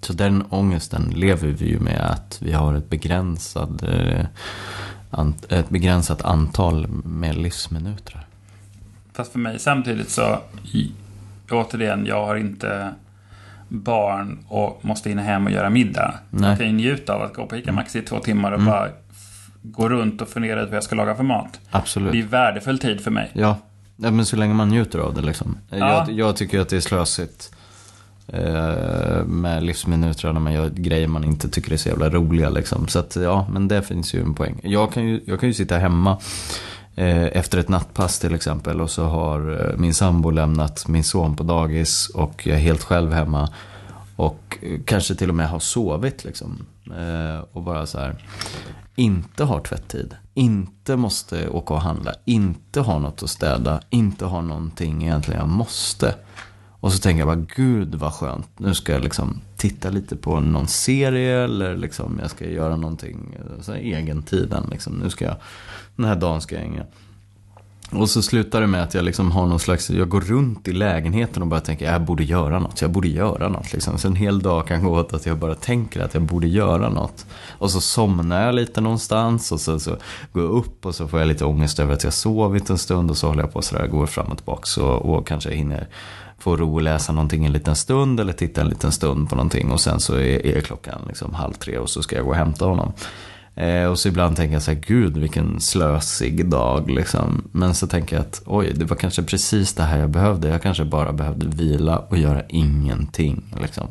Så den ångesten lever vi ju med att vi har ett, begränsad, eh, ett begränsat antal med livsminuter. Fast för mig samtidigt så, återigen, jag har inte barn och måste hinna hem och göra middag. Nej. Jag kan ju njuta av att gå på ICA Maxi i två timmar och mm. bara gå runt och fundera ut vad jag ska laga för mat. Absolut. Det är värdefull tid för mig. Ja, ja men så länge man njuter av det liksom. Ja. Jag, jag tycker att det är slösigt eh, med livsminuter när man gör grejer man inte tycker är så jävla roliga liksom. Så att ja, men det finns ju en poäng. Jag kan ju, jag kan ju sitta hemma Eh, efter ett nattpass till exempel och så har eh, min sambo lämnat min son på dagis och jag är helt själv hemma. Och eh, kanske till och med har sovit liksom. Och bara så här inte har tvätttid, inte måste åka och handla, inte har något att städa, inte har någonting egentligen jag måste. Och så tänker jag bara, gud vad skönt. Nu ska jag liksom titta lite på någon serie eller liksom jag ska göra någonting, så här, egentiden liksom. Nu ska jag, den här dagen ska jag hänga. Och så slutar det med att jag liksom har någon slags, jag går runt i lägenheten och bara tänker jag borde göra något, jag borde göra något. Liksom. Så en hel dag kan gå åt att jag bara tänker att jag borde göra något. Och så somnar jag lite någonstans och så, så går jag upp och så får jag lite ångest över att jag sovit en stund och så håller jag på sådär, går fram och tillbaka och, och kanske hinner få ro och läsa någonting en liten stund eller titta en liten stund på någonting och sen så är, är klockan liksom halv tre och så ska jag gå och hämta honom. Eh, och så ibland tänker jag så här, gud vilken slösig dag liksom. Men så tänker jag att oj, det var kanske precis det här jag behövde. Jag kanske bara behövde vila och göra ingenting liksom.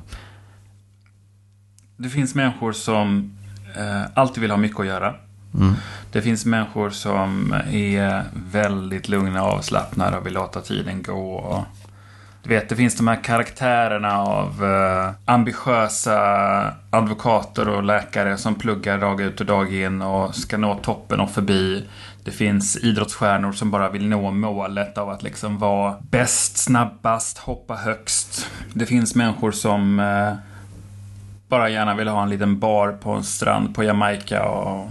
Det finns människor som eh, alltid vill ha mycket att göra. Mm. Det finns människor som är väldigt lugna och avslappnade och vill låta tiden gå. Och du vet, det finns de här karaktärerna av eh, ambitiösa advokater och läkare som pluggar dag ut och dag in och ska nå toppen och förbi. Det finns idrottsstjärnor som bara vill nå målet av att liksom vara bäst, snabbast, hoppa högst. Det finns människor som eh, bara gärna vill ha en liten bar på en strand på Jamaica och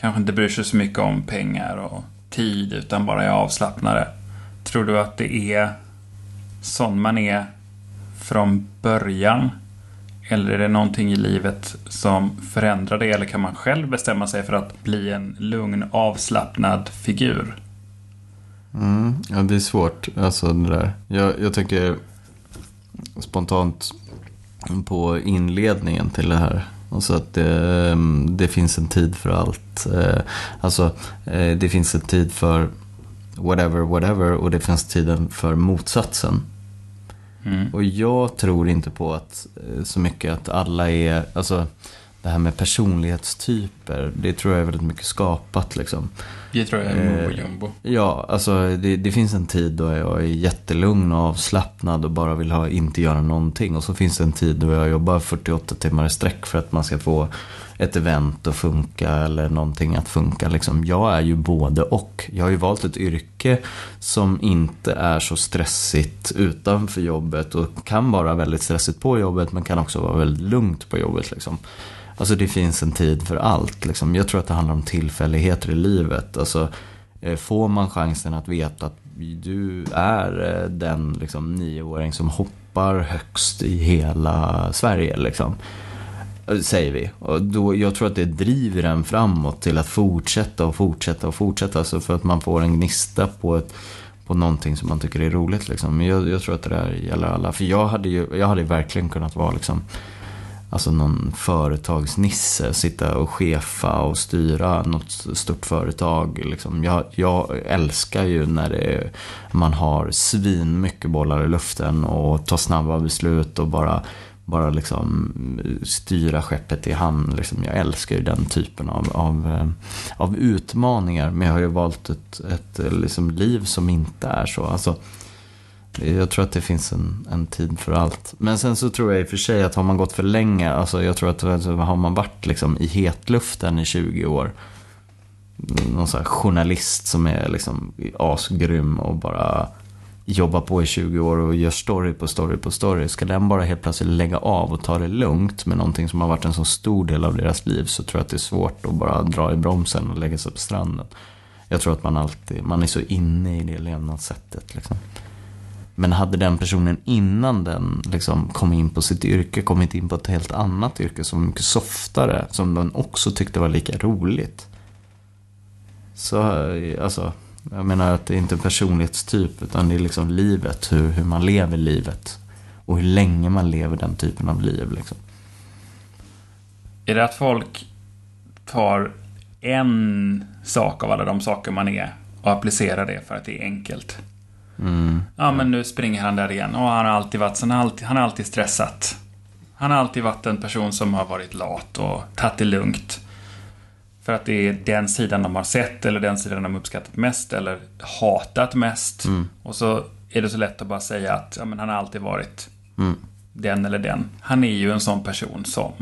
kanske inte bryr sig så mycket om pengar och tid utan bara är avslappnade. Tror du att det är sån man är från början? Eller är det någonting i livet som förändrar det? Eller kan man själv bestämma sig för att bli en lugn, avslappnad figur? Mm, ja, det är svårt. Alltså det där. Jag, jag tänker spontant på inledningen till det här. Alltså att det, mm, det finns en tid för allt. Eh, alltså eh, det finns en tid för whatever, whatever och det finns tiden för motsatsen. Mm. Och jag tror inte på att eh, så mycket att alla är, alltså det här med personlighetstyper, det tror jag är väldigt mycket skapat liksom. Det tror jag är mumbo eh, jumbo. Ja, alltså det, det, finns en tid då jag är jättelugn och avslappnad och bara vill ha, inte göra någonting. Och så finns det en tid då jag jobbar 48 timmar i sträck för att man ska få ett event att funka eller någonting att funka. Liksom. Jag är ju både och. Jag har ju valt ett yrke som inte är så stressigt utanför jobbet och kan vara väldigt stressigt på jobbet men kan också vara väldigt lugnt på jobbet. Liksom. Alltså det finns en tid för allt. Liksom. Jag tror att det handlar om tillfälligheter i livet. Alltså, eh, får man chansen att veta att du är eh, den liksom, nioåring som hoppar högst i hela Sverige. Liksom Säger vi. Och då, jag tror att det driver en framåt till att fortsätta och fortsätta och fortsätta. Alltså för att man får en gnista på, ett, på någonting som man tycker är roligt. Liksom. Men jag, jag tror att det där gäller alla. För jag hade ju jag hade verkligen kunnat vara liksom, alltså någon företagsnisse. Sitta och chefa och styra något stort företag. Liksom. Jag, jag älskar ju när det, man har svin mycket bollar i luften och tar snabba beslut och bara bara liksom styra skeppet i hamn. Liksom. Jag älskar ju den typen av, av, eh, av utmaningar. Men jag har ju valt ett, ett liksom liv som inte är så. Alltså, jag tror att det finns en, en tid för allt. Men sen så tror jag i och för sig att har man gått för länge, alltså jag tror att alltså, har man varit liksom i hetluften i 20 år, någon sån här journalist som är liksom asgrym och bara jobbar på i 20 år och gör story på story på story. Ska den bara helt plötsligt lägga av och ta det lugnt med någonting som har varit en så stor del av deras liv så tror jag att det är svårt att bara dra i bromsen och lägga sig på stranden. Jag tror att man alltid, man är så inne i det levnadssättet liksom. Men hade den personen innan den liksom kom in på sitt yrke kommit in på ett helt annat yrke som var mycket softare, som den också tyckte var lika roligt. Så, alltså, jag menar att det är inte en personlighetstyp utan det är liksom livet, hur, hur man lever livet. Och hur länge man lever den typen av liv liksom. Är det att folk tar en sak av alla de saker man är och applicerar det för att det är enkelt? Mm. Ja, men nu springer han där igen. Och han har alltid varit han har alltid, han har alltid stressat. Han har alltid varit en person som har varit lat och tagit det lugnt. För att det är den sidan de har sett eller den sidan de uppskattat mest eller hatat mest. Mm. Och så är det så lätt att bara säga att ja, men han har alltid varit Mm. den eller den. Han är ju en sån person som.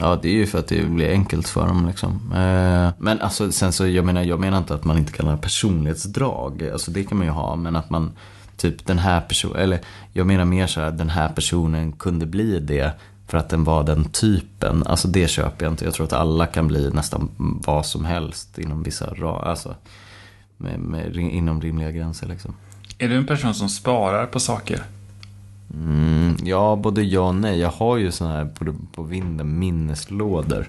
Ja, det är ju för att det blir enkelt för dem liksom. Eh, men alltså, sen så, jag menar, jag menar inte att man inte kan ha personlighetsdrag. Alltså det kan man ju ha, men att man, typ den här personen, eller jag menar mer så här, den här personen kunde bli det för att den var den typen. Alltså det köper jag inte. Jag tror att alla kan bli nästan vad som helst inom vissa ramar. alltså med, med, inom rimliga gränser liksom. Är du en person som sparar på saker? Mm, ja, både ja och nej. Jag har ju sådana här på, på vinden minneslådor.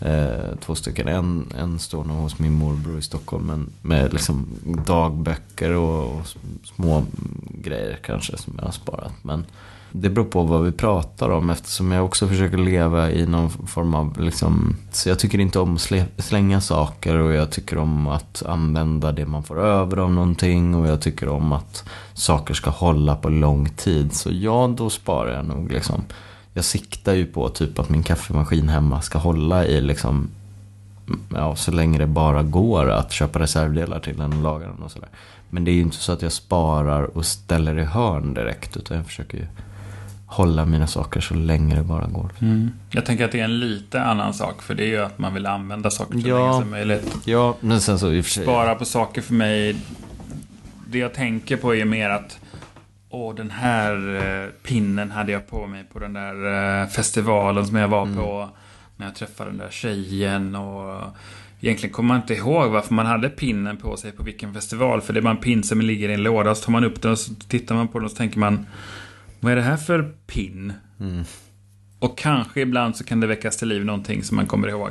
Eh, två stycken. En, en står nog hos min morbror i Stockholm. Men med liksom dagböcker och, och små grejer kanske som jag har sparat. Men det beror på vad vi pratar om eftersom jag också försöker leva i någon form av liksom, Så jag tycker inte om att slänga saker och jag tycker om att använda det man får över av någonting och jag tycker om att saker ska hålla på lång tid. Så ja, då sparar jag nog liksom. Jag siktar ju på typ att min kaffemaskin hemma ska hålla i liksom Ja, så länge det bara går att köpa reservdelar till den och laga den och sådär. Men det är ju inte så att jag sparar och ställer i hörn direkt. Utan jag försöker ju hålla mina saker så länge det bara går. Jag tänker att det är en lite annan sak. För det är ju att man vill använda saker så Ja. länge som möjligt. Ja, men sen så i och för sig. Spara på saker för mig. Det jag tänker på är mer att Åh, den här eh, pinnen hade jag på mig på den där eh, festivalen som jag var på. När jag träffade den där tjejen. Och egentligen kommer man inte ihåg varför man hade pinnen på sig på vilken festival. För det är bara en pin som ligger i en låda. Så tar man upp den och så tittar man på den och så tänker man. Vad är det här för pin? Mm. Och kanske ibland så kan det väckas till liv någonting som man kommer ihåg.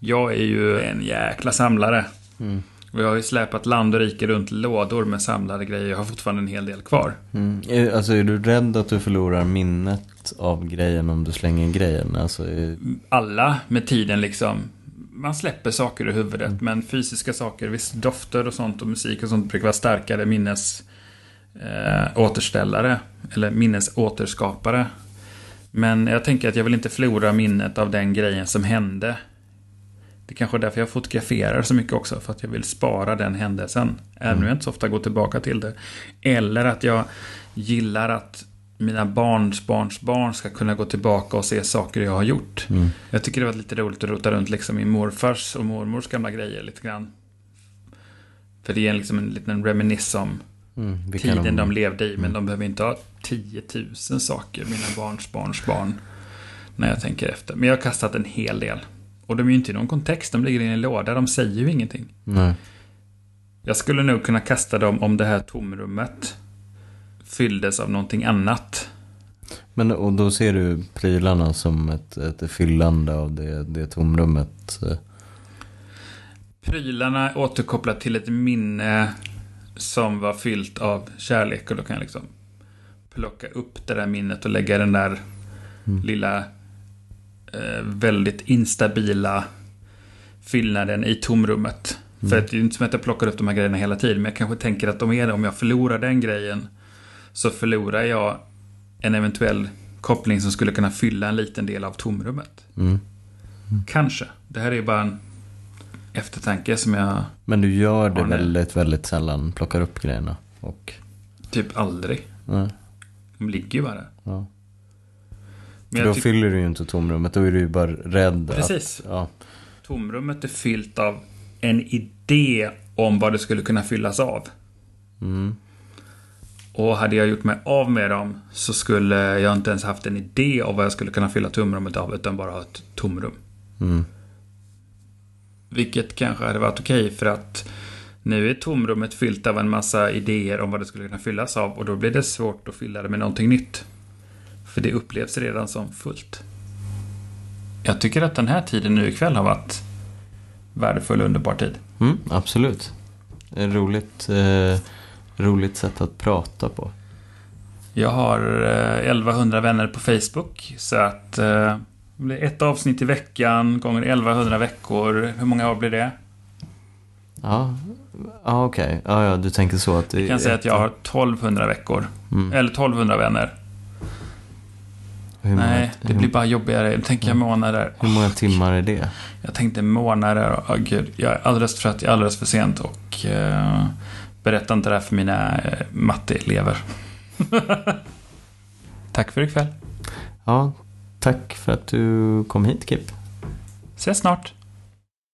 Jag är ju en jäkla samlare. Mm. Och jag har ju släpat land och rike runt lådor med samlade grejer. Jag har fortfarande en hel del kvar. Mm. Är- Alltså är du rädd att du förlorar minnet av grejen om du slänger grejen? Alltså, är- Alla med tiden liksom. Man släpper saker ur huvudet. Men fysiska saker, visst dofter och sånt och musik och sånt brukar vara starkare minnes eh, återställare. Eller minnesåterskapare. Men jag tänker att jag vill inte förlora minnet av den grejen som hände. Det är kanske är därför jag fotograferar så mycket också. För att jag vill spara den händelsen. Även om jag inte så ofta går tillbaka till det. Eller att jag gillar att mina barns barns barn ska kunna gå tillbaka och se saker jag har gjort. Mm. Jag tycker det var lite roligt att rota runt liksom i morfars och mormors gamla grejer lite grann. För det är liksom en liten reminiss om Mm, tiden de levde i. Men de behöver inte ha 10 000 saker, mina barns barns barn. När jag tänker efter. Men jag har kastat en hel del. Och de är ju inte i någon kontext, de ligger i en låda, de säger ju ingenting. Nej. Jag skulle nog kunna kasta dem om det här tomrummet fylldes av någonting annat. Men och då ser du prylarna som ett, ett fyllande av det, det tomrummet? eh. Prylarna återkopplat till ett minne som var fyllt av kärlek. Och då kan jag liksom plocka upp det där minnet och lägga den där lilla eh, väldigt instabila fyllnaden i tomrummet. För att det är ju inte som att jag plockar upp de här grejerna hela tiden. Men jag kanske tänker att de är det. Om jag förlorar den grejen så förlorar jag en eventuell koppling som skulle kunna fylla en liten del av tomrummet. Mm. Kanske. Det här är bara en eftertanke som jag... Men du gör det väldigt, väldigt sällan, plockar upp grejerna. Och Typ aldrig. Nej. De ligger ju bara där. Ja. Men Då fyller du ju inte tomrummet, då är du ju bara rädd Precis. att... Ja. tomrummet är fyllt av en idé om vad det skulle kunna fyllas av. Mm. Och hade jag gjort mig av med dem så skulle jag inte ens haft en idé om vad jag skulle kunna fylla tomrummet av utan bara ha ett tomrum. Mm. Vilket kanske hade varit okej för att nu är tomrummet fyllt av en massa idéer om vad det skulle kunna fyllas av och då blir det svårt att fylla det med någonting nytt. För det upplevs redan som fullt. Jag tycker att den här tiden nu ikväll har varit värdefull och underbar tid. Mm, absolut. Ett roligt, eh, roligt sätt att prata på. Jag har eh, 1100 vänner på Facebook så att eh, det blir ett avsnitt i veckan gånger 1100 veckor. Hur många år blir det? Ja, ja okej. Ja, ja, du tänker så att Jag kan är säga ett- att jag har 1200 veckor. Mm. Eller 1200 vänner. Många, Nej, det hur, blir bara jobbigare. Tänker jag månader. hur många timmar är det? Jag tänkte månader. Åh gud, jag är alldeles trött. Jag är alldeles för sent. Och eh, berätta inte det här för mina eh, matteelever. [laughs] Tack för ikväll. Ja, tack för att du kom hit Kip. Ses snart.